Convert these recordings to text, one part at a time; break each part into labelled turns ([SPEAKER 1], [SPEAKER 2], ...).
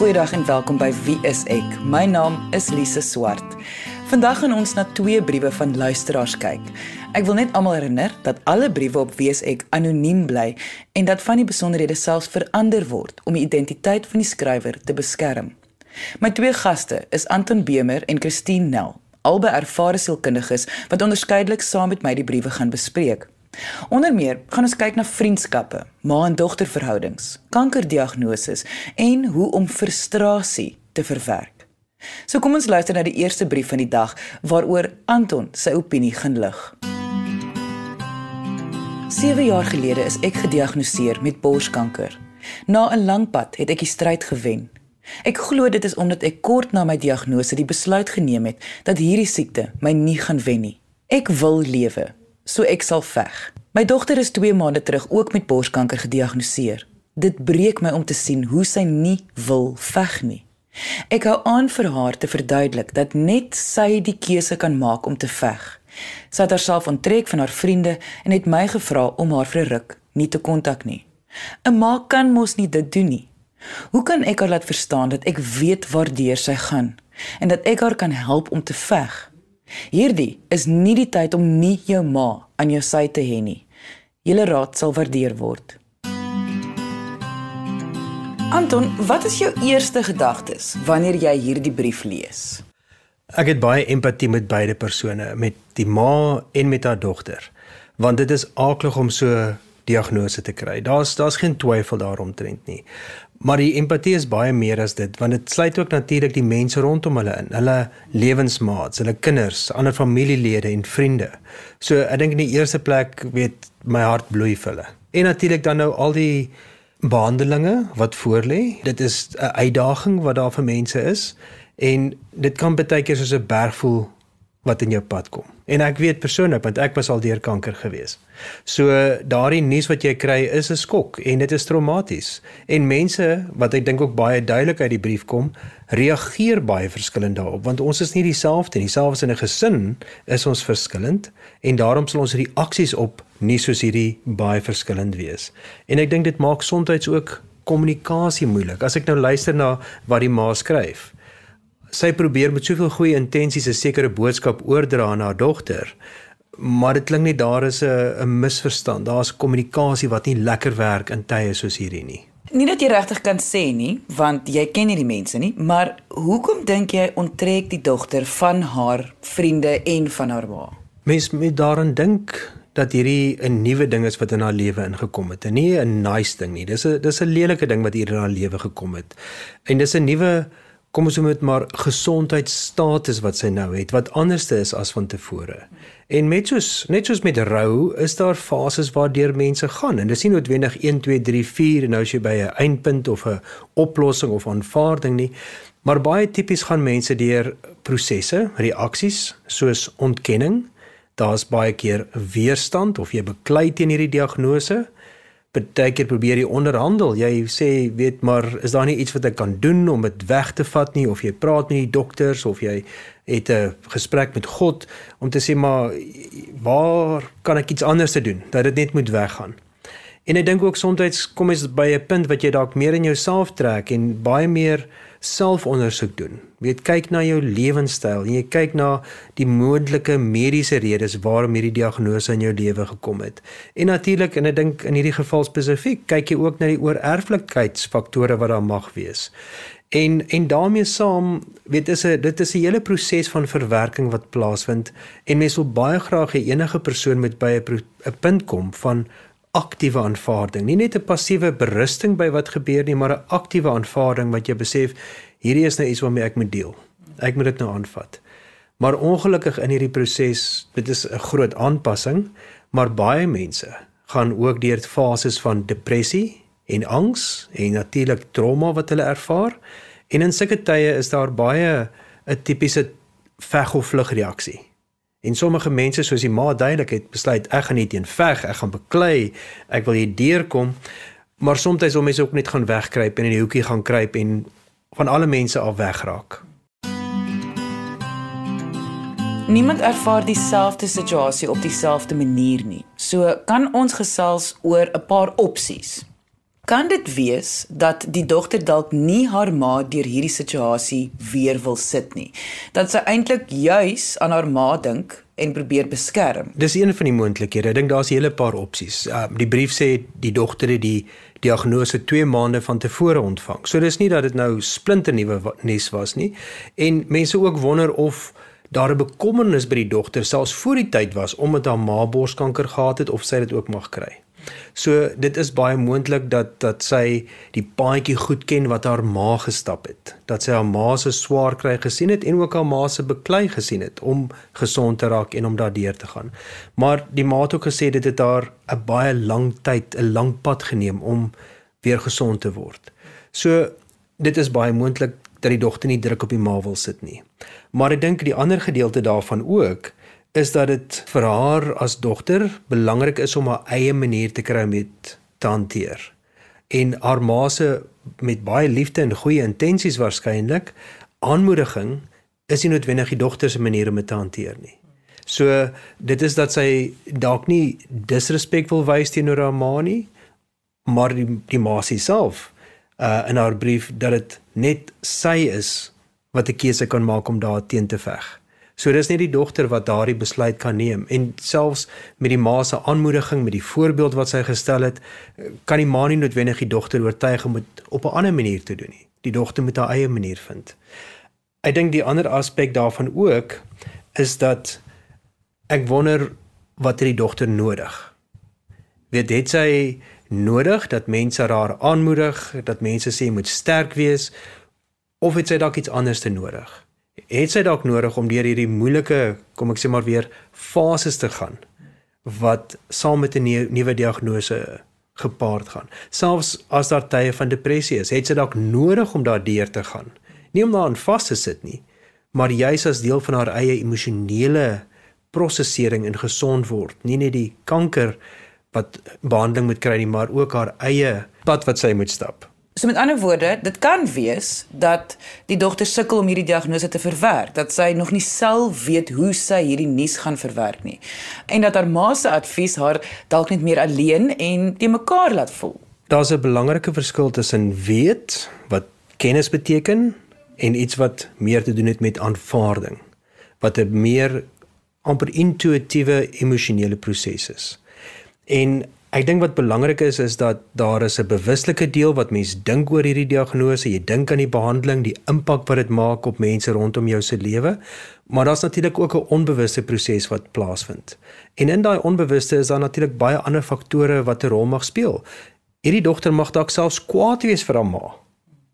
[SPEAKER 1] Goeiedag en welkom by Wie is ek? My naam is Lise Swart. Vandag gaan ons na twee briewe van luisteraars kyk. Ek wil net almal herinner dat alle briewe op Wie is ek anoniem bly en dat van die besonderhede selfs verander word om die identiteit van die skrywer te beskerm. My twee gaste is Anton Bemer en Christine Nel, albei ervare sielkundiges wat onderskeidelik saam met my die briewe gaan bespreek. Onder meer gaan ons kyk na vriendskappe, ma en dogter verhoudings, kankerdiagnoses en hoe om frustrasie te verwerk. So kom ons luister na die eerste brief van die dag waaroor Anton sy opinie gaan lig. 7 jaar gelede is ek gediagnoseer met borskanker. Na 'n lang pad het ek die stryd gewen. Ek glo dit is omdat ek kort na my diagnose die besluit geneem het dat hierdie siekte my nie gaan wen nie. Ek wil lewe so ek sal veg. My dogter is 2 maande terug ook met borskanker gediagnoseer. Dit breek my om te sien hoe sy nie wil veg nie. Ek hou aan vir haar te verduidelik dat net sy die keuse kan maak om te veg. Sy het haarself onttrek van haar vriende en het my gevra om haar vir 'n ruk nie te kontak nie. 'n Ma kan mos nie dit doen nie. Hoe kan ek haar laat verstaan dat ek weet waartoe sy gaan en dat ek haar kan help om te veg? Hierdie is nie die tyd om nie jou ma aan jou sy te hê nie. Julle raad sal waardeer word. Anton, wat is jou eerste gedagtes wanneer jy hierdie brief lees?
[SPEAKER 2] Ek het baie empatie met beide persone, met die ma en met haar dogter, want dit is aaklig om so diagnose te kry. Daar's daar's geen twyfel daaromtrent nie. Maar die empatie is baie meer as dit want dit sluit ook natuurlik die mense rondom hulle in, hulle lewensmaats, hulle kinders, ander familielede en vriende. So ek dink in die eerste plek weet my hart bloei vir hulle. En natuurlik dan nou al die behandelinge wat voorlê. Dit is 'n uitdaging wat daar vir mense is en dit kan baie keer soos 'n berg voel wat in jou pad kom. En ek weet persoonlik want ek was al deur kanker gewees. So daardie nuus wat jy kry is 'n skok en dit is traumaties. En mense wat ek dink ook baie duidelik uit die brief kom, reageer baie verskillend daarop want ons is nie dieselfde nie. Selfs in 'n gesin is ons verskillend en daarom sal ons reaksies op nie soos hierdie baie verskillend wees. En ek dink dit maak soms ook kommunikasie moeilik. As ek nou luister na wat die ma skryf, sy probeer met soveel goeie intensies 'n sekere boodskap oordra aan haar dogter. Maar dit klink nie daar is 'n 'n misverstand. Daar's kommunikasie wat nie lekker werk in tye soos hierdie nie.
[SPEAKER 1] Nie dat jy regtig kan sê nie, want jy ken nie die mense nie, maar hoekom dink jy onttrek die dogter van haar vriende en van haar ma?
[SPEAKER 2] Mens moet daaraan dink dat hierdie 'n nuwe ding is wat in haar lewe ingekom het. En nie 'n nice ding nie. Dis 'n dis 'n lelike ding wat hier in haar lewe gekom het. En dis 'n nuwe kom ons moet maar gesondheidsstatus wat sy nou het wat anderste is as van tevore. En met soos net soos met rou is daar fases waardeur mense gaan en dis nie noodwendig 1 2 3 4 en nou as jy by 'n eindpunt of 'n oplossing of aanvaarding nie, maar baie tipies gaan mense deur prosesse, reaksies soos ontkenning. Daar's baie keer weerstand of jy beklei teen hierdie diagnose partykeer probeer jy onderhandel. Jy sê, weet maar, is daar nie iets wat ek kan doen om dit weg te vat nie of jy praat met die dokters of jy het 'n gesprek met God om te sê maar waar kan ek iets anders doen dat dit net moet weggaan. En ek dink ook soms kom jy by 'n punt wat jy dalk meer in jouself trek en baie meer selfondersoek doen. Jy kyk na jou lewenstyl en jy kyk na die moontlike mediese redes waarom hierdie diagnose in jou lewe gekom het. En natuurlik en ek dink in hierdie geval spesifiek kyk jy ook na die oorerflikheidsfaktore wat daar mag wees. En en daarmee saam, weet is 'n dit is 'n hele proses van verwerking wat plaasvind en mens wil baie graag hê enige persoon moet by 'n punt kom van aktiewe aanvaarding. Nie net 'n passiewe berusting by wat gebeur nie, maar 'n aktiewe aanvaarding wat jy besef hierdie is nou iets waarmee ek moet deel. Ek moet dit nou aanvat. Maar ongelukkig in hierdie proses, dit is 'n groot aanpassing, maar baie mense gaan ook deur fases van depressie en angs en natuurlik trauma wat hulle ervaar. En in sulke tye is daar baie 'n tipiese veg of vlug reaksie. En sommige mense soos die ma duidelik het besluit ek gaan nie teen veg, ek gaan beklei, ek wil hier deurkom. Maar soms om mense ook net gaan wegkruip en in die hoekie gaan kruip en van alle mense af wegraak.
[SPEAKER 1] Niemand ervaar dieselfde situasie op dieselfde manier nie. So kan ons gesels oor 'n paar opsies. Kan dit wees dat die dogter dalk nie haar ma deur hierdie situasie weer wil sit nie. Dat sy eintlik juis aan haar ma dink en probeer beskerm.
[SPEAKER 2] Dis een van die moontlikhede. Ek dink daar's 'n hele paar opsies. Uh, die brief sê die dogter het die diagnose 2 maande van tevore ontvang. So dis nie dat dit nou splinternuwe nuus was nie. En mense ook wonder of daar 'n bekommernis by die dogter selfs voor die tyd was omdat haar ma borskanker gehad het of sy dit ook mag kry. So dit is baie moontlik dat dat sy die paadjie goed ken wat haar ma gestap het. Dat sy haar ma se swaar kry gesien het en ook haar ma se beklei gesien het om gesond te raak en om daardeur te gaan. Maar die ma het ook gesê dit het haar 'n baie lang tyd, 'n lang pad geneem om weer gesond te word. So dit is baie moontlik dat die dogter nie druk op die ma wil sit nie. Maar ek dink die ander gedeelte daarvan ook is dat dit vir haar as dogter belangrik is om haar eie manier te kry met te hanteer. En haar ma se met baie liefde en goeie intensies waarskynlik aanmoediging is nie noodwendig die dogter se manier om dit te hanteer nie. So dit is dat sy dalk nie disrespek wil wys teenoor haar ma nie, maar die, die ma self uh in haar brief dat dit net sy is wat 'n keuse kan maak om daar teen te veg. So dis net die dogter wat daardie besluit kan neem en selfs met die ma se aanmoediging met die voorbeeld wat sy gestel het, kan die ma nie noodwendig die dogter oortuig om dit op 'n ander manier te doen nie. Die dogter moet haar eie manier vind. Ek dink die ander aspek daarvan ook is dat ek wonder wat het die dogter nodig? Weet het sy nodig dat mense haar aanmoedig, dat mense sê jy moet sterk wees of het sy dalk iets anders te nodig? Het sy dalk nodig om deur hierdie moeilike, kom ek sê maar weer, fases te gaan wat saam met 'n nuwe diagnose gepaard gaan. Selfs as daar tye van depressie is, het sy dalk nodig om daardeur te gaan. Nie om daarin vas te sit nie, maar juis as deel van haar eie emosionele prosesering en gesond word, nie net die kanker wat behandeling moet kry nie, maar ook haar eie pad wat sy moet stap.
[SPEAKER 1] So met ander woorde, dit kan wees dat die dogter sukkel om hierdie diagnose te verwerk, dat sy nog nie self weet hoe sy hierdie nuus gaan verwerk nie. En dat haar ma se advies haar dalk net meer alleen en te mekaar laat voel.
[SPEAKER 2] Daar's 'n belangrike verskil tussen weet wat kennis beteken en iets wat meer te doen het met aanvaarding, wat 'n meer amper intuïtiewe emosionele proses is. En Ek dink wat belangrik is is dat daar is 'n bewuslike deel wat mens dink oor hierdie diagnose, jy dink aan die behandeling, die impak wat dit maak op mense rondom jou se lewe, maar daar's natuurlik ook 'n onbewuste proses wat plaasvind. En in daai onbewuste is daar natuurlik baie ander faktore wat 'n rol mag speel. Hierdie dogter mag dalk selfs kwaad wees vir haar ma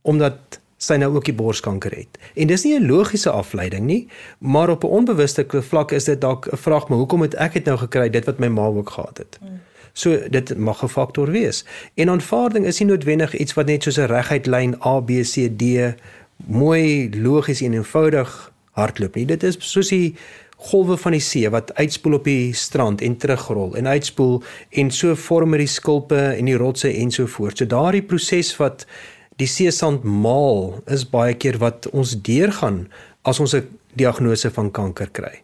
[SPEAKER 2] omdat sy nou ook die borskanker het. En dis nie 'n logiese afleiding nie, maar op 'n onbewuste vlak is dit dalk 'n vraag, maar hoekom het ek dit nou gekry dit wat my ma ook gehad het? Mm. So dit mag 'n faktor wees. En aanvaarding is nie noodwendig iets wat net soos 'n reguit lyn A B C D mooi logies en eenvoudig hardloop nie. Dit is soos die golwe van die see wat uitspoel op die strand en terugrol en uitspoel en so vorm met die skulpe en die rotse en so voort. So daardie proses wat die seesand maal is baie keer wat ons deurgaan as ons 'n diagnose van kanker kry.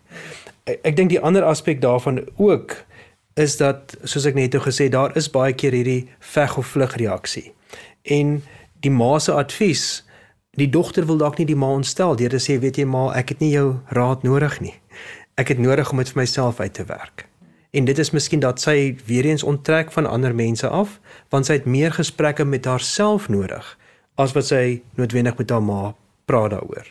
[SPEAKER 2] Ek, ek dink die ander aspek daarvan ook is dat soos ek net nou gesê daar is baie keer hierdie veg of vlug reaksie. En die ma se advies, die dogter wil dalk nie die ma ontstel deur te sê weet jy ma, ek het nie jou raad nodig nie. Ek het nodig om dit vir myself uit te werk. En dit is miskien dat sy weer eens onttrek van ander mense af, want sy het meer gesprekke met haarself nodig as wat sy noodwendig met haar ma praat daaroor.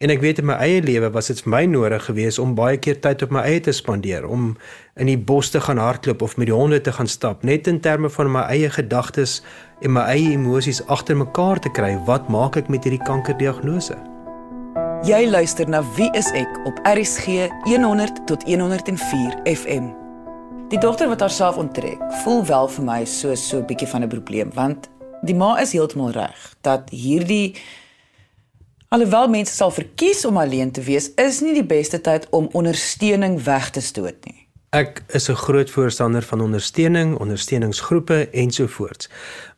[SPEAKER 2] En ek weet in my eie lewe was dit vir my nodig geweest om baie keer tyd op my eie te spandeer, om in die bos te gaan hardloop of met die honde te gaan stap, net in terme van my eie gedagtes en my eie emosies agter mekaar te kry. Wat maak ek met hierdie kankerdiagnose?
[SPEAKER 1] Jy luister na Wie is ek op RSG 100 tot 104 FM. Die dogter wat haarself onttrek, voel wel vir my so so 'n bietjie van 'n probleem want die ma is heeltemal reg dat hierdie Alhoewel mense sal verkies om alleen te wees, is nie die beste tyd om ondersteuning weg te stoot nie.
[SPEAKER 2] Ek is 'n groot voorstander van ondersteuning, ondersteuningsgroepe ensovoorts.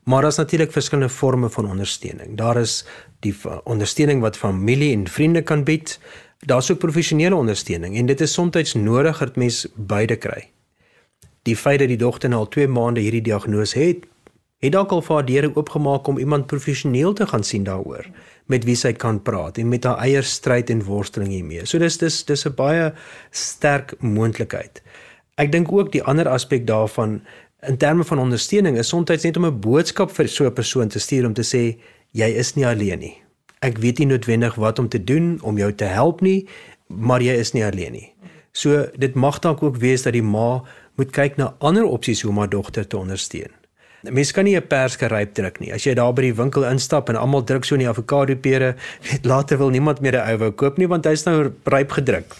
[SPEAKER 2] Maar daar's natuurlik verskillende forme van ondersteuning. Daar is die ondersteuning wat familie en vriende kan bied. Daar's ook professionele ondersteuning en dit is soms nodig dat mens beide kry. Die feit dat die dogter nou al 2 maande hierdie diagnose het, het dalk al vir haar deure oopgemaak om iemand professioneel te gaan sien daaroor met wie sy kan praat en met haar eie stryd en worsteling hiermee. So dis dis dis 'n baie sterk moontlikheid. Ek dink ook die ander aspek daarvan in terme van ondersteuning is soms net om 'n boodskap vir so 'n persoon te stuur om te sê jy is nie alleen nie. Ek weet nie noodwendig wat om te doen om jou te help nie, maar jy is nie alleen nie. So dit mag dalk ook wees dat die ma moet kyk na ander opsies hoe om haar dogter te ondersteun. Mens kan nie 'n perske ryp druk nie. As jy daar by die winkel instap en almal druk so in die avokado pere, weet later wil niemand meer 'n ou wou koop nie want hy's nou ryp gedruk.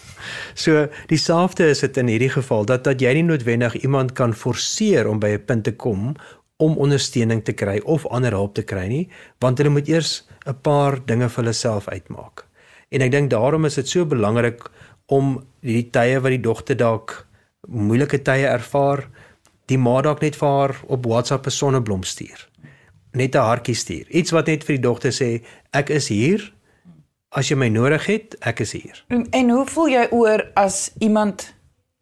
[SPEAKER 2] So dieselfde is dit in hierdie geval dat dat jy nie noodwendig iemand kan forceer om by 'n punt te kom om ondersteuning te kry of ander hulp te kry nie, want hulle moet eers 'n paar dinge vir hulle self uitmaak. En ek dink daarom is dit so belangrik om hierdie tye wat die dogter dalk moeilike tye ervaar, die ma dalk net vir haar op WhatsApp 'n sonneblom stuur. Net 'n hartjie stuur. Iets wat net vir die dogter sê ek is hier. As jy my nodig het, ek is hier.
[SPEAKER 1] En, en hoe voel jy oor as iemand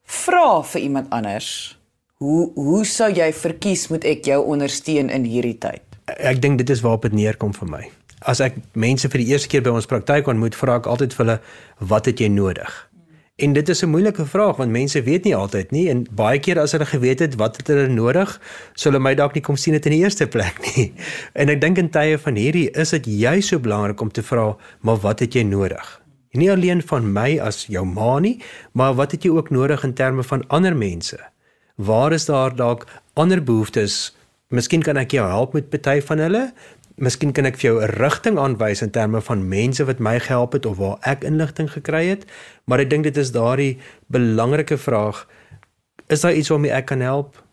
[SPEAKER 1] vra vir iemand anders? Hoe hoe sou jy verkies moet ek jou ondersteun in hierdie tyd?
[SPEAKER 2] Ek dink dit is waarop dit neerkom vir my. As ek mense vir die eerste keer by ons praktyk ontmoet, vra ek altyd vir hulle wat het jy nodig? En dit is 'n moeilike vraag want mense weet nie altyd nie en baie keer as hulle geweet het wat het hulle nodig, sou hulle my dalk nie kom sien het in die eerste plek nie. En ek dink in tye van hierdie is dit juis so belangrik om te vra, maar wat het jy nodig? Nie alleen van my as jou ma nie, maar wat het jy ook nodig in terme van ander mense? Waar is daar dalk ander behoeftes? Miskien kan ek jou help met party van hulle, Miskien kan ek vir jou 'n rigting aanwys in terme van mense wat my gehelp het of waar ek inligting gekry het, maar ek dink dit is daardie belangrike vraag: is daar iets waarmee ek kan help?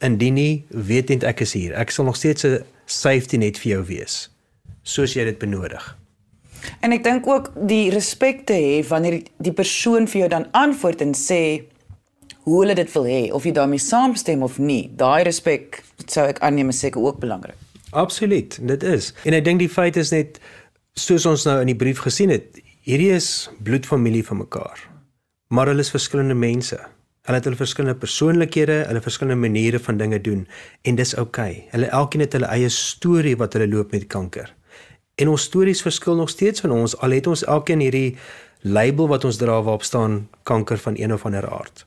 [SPEAKER 2] Indien nie, weet net ek is hier. Ek sal nog steeds 'n safety net vir jou wees, soos jy dit benodig.
[SPEAKER 1] En ek dink ook die respek te hê wanneer die persoon vir jou dan antwoord en sê hoe hulle dit wil hê of jy daarmee saamstem of nie. Daai respek sou ek aanneem is seker ook belangrik.
[SPEAKER 2] Absoluut, dit is. En ek dink die feit is net soos ons nou in die brief gesien het, hierdie is bloedfamilie van mekaar. Maar hulle is verskillende mense. Hulle het hulle verskillende persoonlikhede, hulle verskillende maniere van dinge doen en dis oukei. Okay. Hulle elkeen het hulle eie storie wat hulle loop met kanker. En ons stories verskil nog steeds van ons al het ons elkeen hierdie label wat ons dra waarop staan kanker van een of ander aard.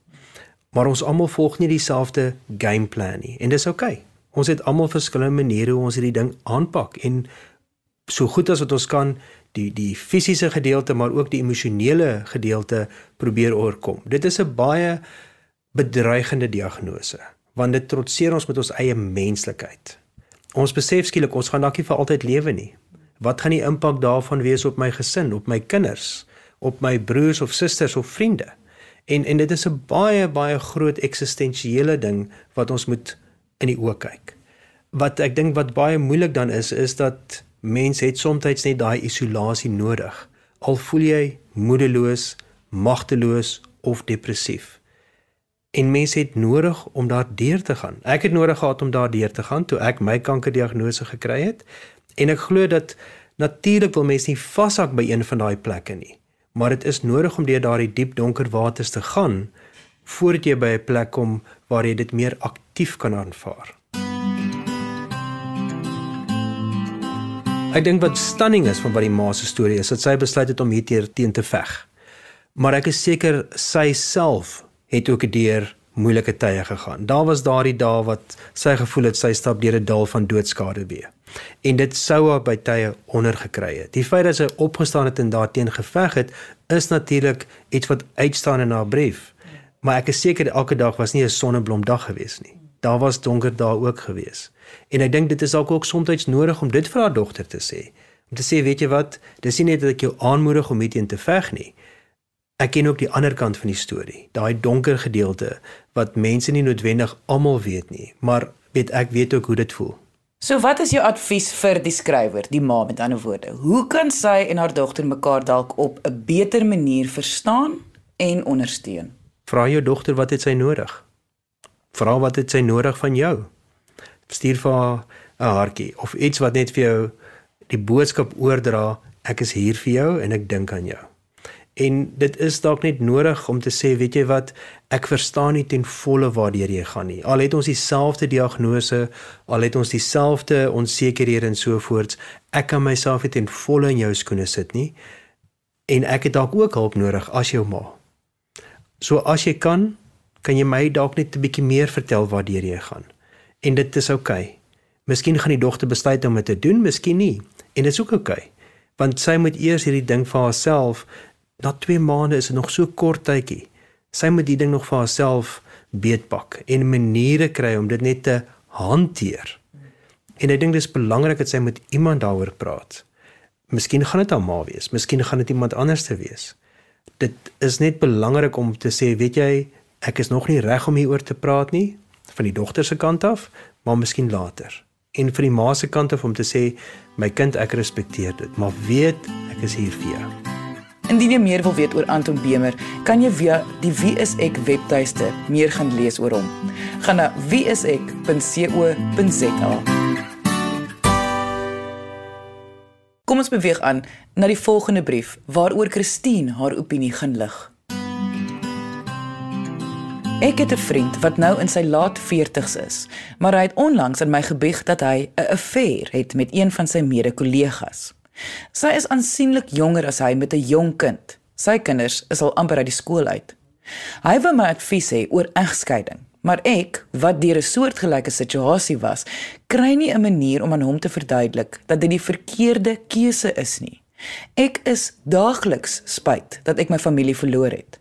[SPEAKER 2] Maar ons almal volg nie dieselfde gameplan nie en dis oukei. Okay. Ons het almal verskillende maniere hoe ons hierdie ding aanpak en so goed as wat ons kan die die fisiese gedeelte maar ook die emosionele gedeelte probeer oorkom. Dit is 'n baie bedreigende diagnose want dit trotseer ons met ons eie menslikheid. Ons besef skielik ons gaan dalk nie vir altyd lewe nie. Wat gaan die impak daarvan wees op my gesin, op my kinders, op my broers of susters of vriende? En en dit is 'n baie baie groot eksistensiële ding wat ons moet in die oë kyk. Wat ek dink wat baie moeilik dan is is dat mense het soms net daai isolasie nodig. Al voel jy moedeloos, magteloos of depressief. En mense het nodig om daardeur te gaan. Ek het nodig gehad om daardeur te gaan toe ek my kankerdiagnose gekry het en ek glo dat natuurlik wil mense nie vashak by een van daai plekke nie. Maar dit is nodig om deur daardie diep donker waters te gaan voordat jy by 'n plek kom waar jy dit meer aktief kan aanvaar. Ek dink wat stunning is van wat die ma se storie is, dat sy besluit het om hier teen te veg. Maar ek is seker sy self het ook deur moeilike tye gegaan. Daar was daardie dae wat sy gevoel het sy stap deur 'n dal van doodskade weer. En dit sou haar by tye ondergekry het. Die feit dat sy opgestaan het en daarteen geveg het, is natuurlik iets wat uitstaan in haar brief maar ek is seker elke dag was nie 'n sonneblom dag gewees nie. Daar was donker dae ook gewees. En ek dink dit is dalk ook soms nodig om dit vir haar dogter te sê. Om te sê, weet jy wat, dis nie net dat ek jou aanmoedig om hierteen te veg nie. Ek ken ook die ander kant van die storie, daai donker gedeelte wat mense nie noodwendig almal weet nie, maar weet ek weet ook hoe dit voel.
[SPEAKER 1] So wat is jou advies vir die skrywer, die ma met ander woorde? Hoe kan sy en haar dogter mekaar dalk op 'n beter manier verstaan en ondersteun?
[SPEAKER 2] Vra jou dogter wat het sy nodig? Vra wat het sy nodig van jou? Stuur vir haar 'n hartjie of iets wat net vir jou die boodskap oordra, ek is hier vir jou en ek dink aan jou. En dit is dalk net nodig om te sê, weet jy wat, ek verstaan nie ten volle waartoe jy gaan nie. Al het ons dieselfde diagnose, al het ons dieselfde onsekerhede en so voorts, ek kan myself nie ten volle in jou skoene sit nie. En ek het dalk ook hulp nodig as jou ma. So as jy kan, kan jy my dalk net 'n bietjie meer vertel waartoe jy gaan. En dit is oukei. Okay. Miskien gaan die dogter besluit om dit te doen, miskien nie. En dit is ook oukei. Okay, want sy moet eers hierdie ding vir haarself na 2 maande is dit nog so kort tydjie. Sy moet die ding nog vir haarself beetpak en maniere kry om dit net te hanteer. En ek dink dis belangrik dat sy met iemand daaroor praat. Miskien gaan dit haar ma wees, miskien gaan dit iemand anders te wees. Dit is net belangrik om te sê, weet jy, ek is nog nie reg om hieroor te praat nie van die dogter se kant af, maar miskien later. En vir die ma se kant af om te sê, my kind, ek respekteer dit, maar weet ek is hier vir jou.
[SPEAKER 1] Indien jy meer wil weet oor Anton Bemer, kan jy via die Wie is ek webtuiste meer gaan lees oor hom. Gaan na wieisek.co.za. Kom ons beweeg aan na die volgende brief waaroor Christine haar opinie gaan lig. Ek het 'n vriend wat nou in sy laat 40's is, maar hy het onlangs aan my gebieg dat hy 'n affair het met een van sy mede-kollegas. Sy is aansienlik jonger as hy met 'n jong kind. Sy kinders is al amper uit die skool uit. Hy wou my advies hê oor egskeiding, maar ek, wat deur 'n soortgelyke situasie was, kry nie 'n manier om aan hom te verduidelik dat dit die verkeerde keuse is nie. Ek is daagliks spyt dat ek my familie verloor het.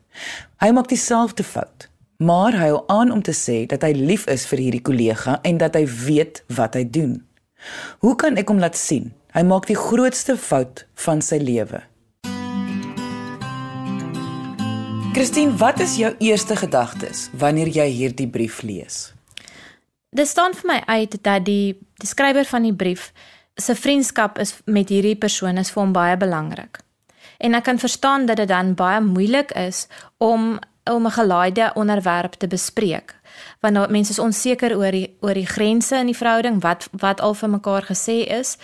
[SPEAKER 1] Hy maak dieselfde fout, maar hy hou aan om te sê dat hy lief is vir hierdie kollega en dat hy weet wat hy doen. Hoe kan ek hom laat sien Hy maak die grootste fout van sy lewe. Christine, wat is jou eerste gedagtes wanneer jy hierdie brief lees?
[SPEAKER 3] Dit staan vir my uit dat die die skrywer van die brief se vriendskap is met hierdie persoon is vir hom baie belangrik. En ek kan verstaan dat dit dan baie moeilik is om om 'n gelaaide onderwerp te bespreek want nou mense is onseker oor die oor die grense in die verhouding wat wat al vir mekaar gesê is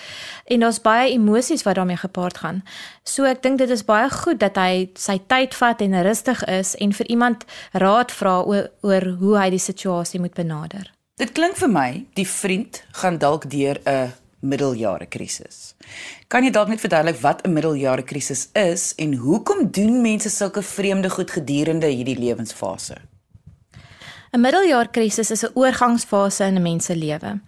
[SPEAKER 3] en daar's baie emosies wat daarmee gepaard gaan. So ek dink dit is baie goed dat hy sy tyd vat en rustig is en vir iemand raad vra oor, oor hoe hy die situasie moet benader.
[SPEAKER 1] Dit klink vir my die vriend gaan dalk deur 'n middeljare krisis. Kan jy dalk net verduidelik wat 'n middeljare krisis is en hoekom doen mense sulke vreemde goed gedurende hierdie lewensfase?
[SPEAKER 3] 'n Middeljaarkrisis is 'n oorgangsfase in 'n mens se lewe.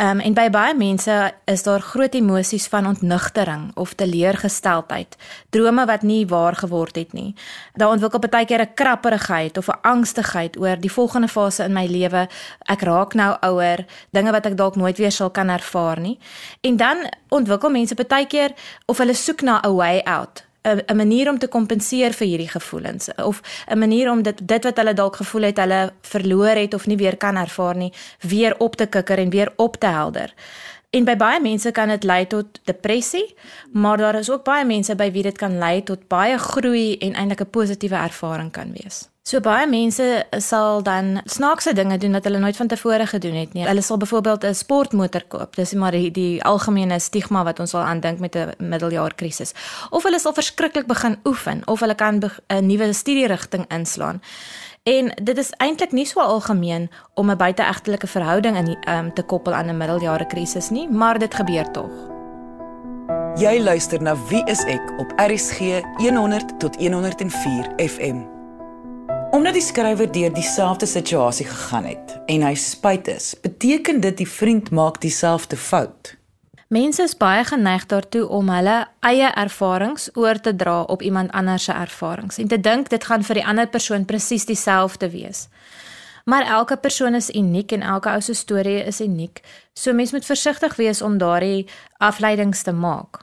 [SPEAKER 3] Um, en by baie mense is daar groot emosies van ontnugtering of teleurgesteldheid, drome wat nie waar geword het nie. Daar ontwikkel baie keer 'n krapperigheid of 'n angstigheid oor die volgende fase in my lewe. Ek raak nou ouer, dinge wat ek dalk nooit weer sal kan ervaar nie. En dan ontwikkel mense baie keer of hulle soek na 'n way out 'n manier om te kompenseer vir hierdie gevoelens of 'n manier om dit dit wat hulle dalk gevoel het hulle verloor het of nie weer kan ervaar nie weer op te kikker en weer op te helder. En by baie mense kan dit lei tot depressie, maar daar is ook baie mense by wie dit kan lei tot baie groei en eintlik 'n positiewe ervaring kan wees. So baie mense sal dan snaakse dinge doen wat hulle nooit van tevore gedoen het nie. Hulle sal byvoorbeeld 'n sportmotor koop. Dis maar die, die algemene stigma wat ons al aandink met 'n middeljaarkrisis. Of hulle sal verskriklik begin oefen of hulle kan 'n nuwe studierigting inslaan. En dit is eintlik nie so algemeen om 'n buiteegtelike verhouding in um, te koppel aan 'n middeljaarkrisis nie, maar dit gebeur tog.
[SPEAKER 1] Jy luister na Wie is ek op RSG 100 tot 104 FM. Omdat die skrywer deur dieselfde situasie gegaan het en hy spyt is, beteken dit die vriend maak dieselfde fout.
[SPEAKER 3] Mense is baie geneig daartoe om hulle eie ervarings oor te dra op iemand anders se ervarings en te dink dit gaan vir die ander persoon presies dieselfde wees. Maar elke persoon is uniek en elke ou se storie is uniek. So mens moet versigtig wees om daardie afleidings te maak.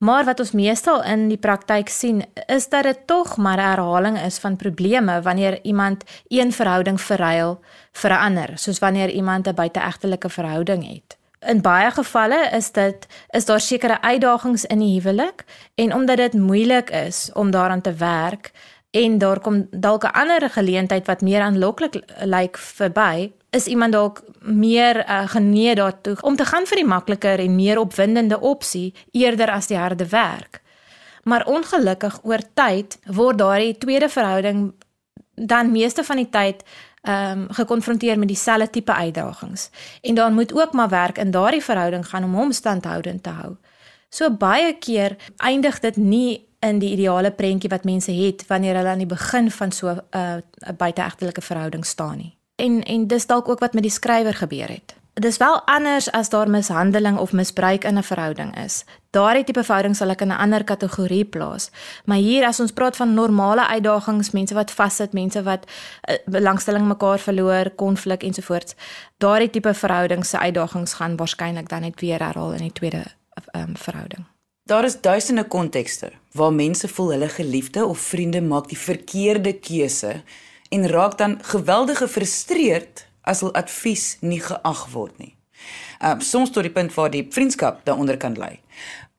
[SPEAKER 3] Maar wat ons meestal in die praktyk sien, is dat dit tog maar 'n herhaling is van probleme wanneer iemand een verhouding verruil vir 'n ander, soos wanneer iemand 'n buiteegtelike verhouding het. In baie gevalle is dit is daar sekere uitdagings in die huwelik en omdat dit moeilik is om daaraan te werk en daar kom dalk 'n ander geleentheid wat meer aanloklik lyk verby, is iemand dalk meer uh, genee daartoe om te gaan vir die makliker en meer opwindende opsie eerder as die harde werk. Maar ongelukkig oor tyd word daardie tweede verhouding dan meeste van die tyd ehm um, gekonfronteer met dieselfde tipe uitdagings. En dan moet ook maar werk in daardie verhouding gaan om hom standhoudend te hou. So baie keer eindig dit nie in die ideale prentjie wat mense het wanneer hulle aan die begin van so 'n uh, buiteegtelike verhouding staan nie. En en dis dalk ook wat met die skrywer gebeur het. Dis wel anders as daar mishandeling of misbruik in 'n verhouding is. Daardie tipe verhouding sal ek in 'n ander kategorie plaas. Maar hier as ons praat van normale uitdagings, mense wat vassit, mense wat uh, belangstelling mekaar verloor, konflik ensovoorts, daardie tipe verhoudings se uitdagings gaan waarskynlik dan net weer herhaal in die tweede um, verhouding.
[SPEAKER 1] Daar is duisende kontekste waar mense voel hulle geliefde of vriende maak die verkeerde keuse en raak dan geweldig gefrustreerd as hul advies nie geag word nie. Um soms tot die punt waar die vriendskap daaronder kan lê.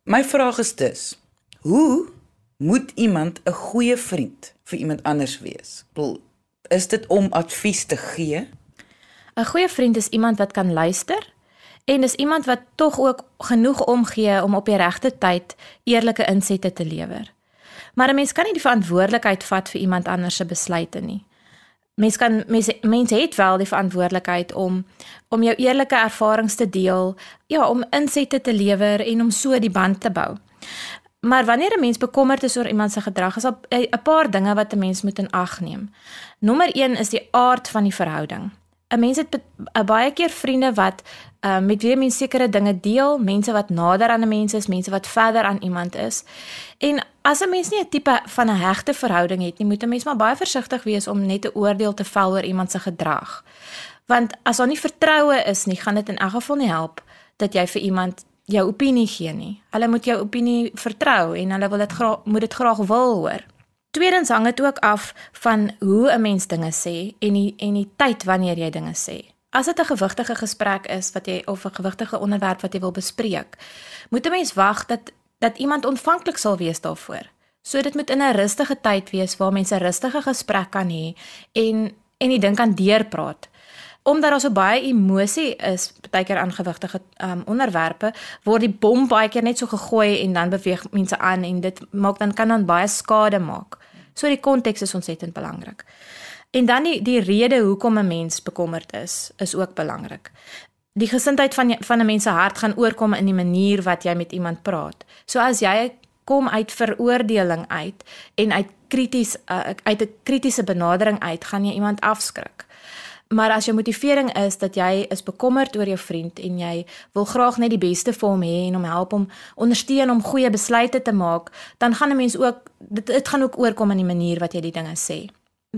[SPEAKER 1] My vraag is dus: Hoe moet iemand 'n goeie vriend vir iemand anders wees? Bedoel, is dit om advies te gee?
[SPEAKER 3] 'n Goeie vriend is iemand wat kan luister en is iemand wat tog ook genoeg omgee om op die regte tyd eerlike insette te lewer. Maar 'n mens kan nie die verantwoordelikheid vat vir iemand anders se besluite nie. Mens kan mense mense het wel die verantwoordelikheid om om jou eerlike ervarings te deel, ja, om insette te lewer en om so die band te bou. Maar wanneer 'n mens bekommerd is oor iemand se gedrag, is daar 'n paar dinge wat 'n mens moet in ag neem. Nommer 1 is die aard van die verhouding. 'n Mens het baie keer vriende wat uh, met wie mense sekere dinge deel, mense wat nader aan 'n mens is, mense wat verder aan iemand is. En as 'n mens nie 'n tipe van 'n hegte verhouding het nie, moet 'n mens maar baie versigtig wees om net 'n oordeel te vel oor iemand se gedrag. Want as daar nie vertroue is nie, gaan dit in elk geval nie help dat jy vir iemand jou opinie gee nie. Hulle moet jou opinie vertrou en hulle wil dit graag moet dit graag wil hoor. Tweedens hang dit ook af van hoe 'n mens dinge sê en die en die tyd wanneer jy dinge sê. As dit 'n gewigtige gesprek is wat jy of 'n gewigtige onderwerp wat jy wil bespreek, moet 'n mens wag dat dat iemand ontvanklik sal wees daarvoor. So dit moet in 'n rustige tyd wees waar mense rustige gesprek kan hê en en die ding kan deurpraat. Omdat daar so baie emosie is, baie keer aan gewigtige um, onderwerpe, word die bom baie keer net so gegooi en dan beweeg mense aan en dit maak dan kan dan baie skade maak. So die konteks is ontsettend belangrik. En dan die die rede hoekom 'n mens bekommerd is, is ook belangrik. Die gesindheid van van 'n mens se hart gaan oorkom in die manier wat jy met iemand praat. So as jy kom uit veroordeling uit en uit krities uh, uit 'n kritiese benadering uit, gaan jy iemand afskrik. Maar as jou motivering is dat jy is bekommerd oor jou vriend en jy wil graag net die beste vir hom hê en hom help om ondersteun om goeie besluite te maak, dan gaan 'n mens ook dit dit gaan ook oorkom in die manier wat jy die dinge sê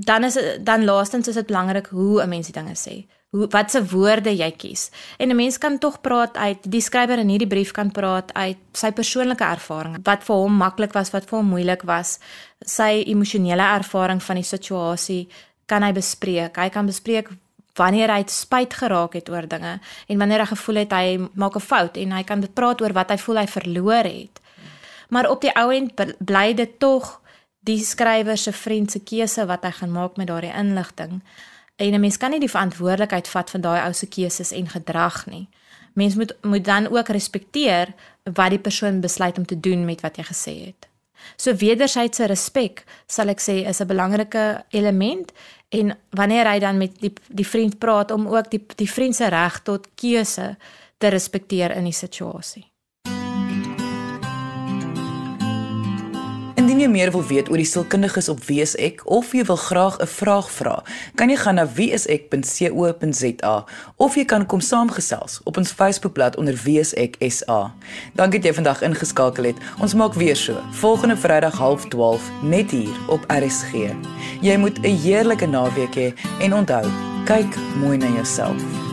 [SPEAKER 3] dan is dan laastens is dit belangrik hoe 'n mens die dinge sê. Hoe wat se woorde jy kies. En 'n mens kan tog praat uit die skrywer in hierdie brief kan praat uit sy persoonlike ervarings. Wat vir hom maklik was, wat vir hom moeilik was, sy emosionele ervaring van die situasie kan hy bespreek. Hy kan bespreek wanneer hy spyt geraak het oor dinge en wanneer hy gevoel het hy maak 'n fout en hy kan dit praat oor wat hy voel hy verloor het. Maar op die ou end bly dit tog die skrywer se vriend se keuse wat hy gaan maak met daardie inligting. En 'n mens kan nie die verantwoordelikheid vat van daai ou se keuses en gedrag nie. Mens moet moet dan ook respekteer wat die persoon besluit om te doen met wat jy gesê het. So wederwysige respek sal ek sê is 'n belangrike element en wanneer hy dan met die die vriend praat om ook die die vriend se reg tot keuse te respekteer in die situasie.
[SPEAKER 1] Indien jy meer wil weet oor die sielkundiges op Wie is ek of jy wil graag 'n vraag vra, kan jy gaan na wieisek.co.za of jy kan kom saamgesels op ons Facebookblad onder Wie is ek SA. Dankie dat jy vandag ingeskakel het. Ons maak weer so volgende Vrydag 12:30 net hier op RSG. Jy moet 'n heerlike naweek hê en onthou, kyk mooi na jouself.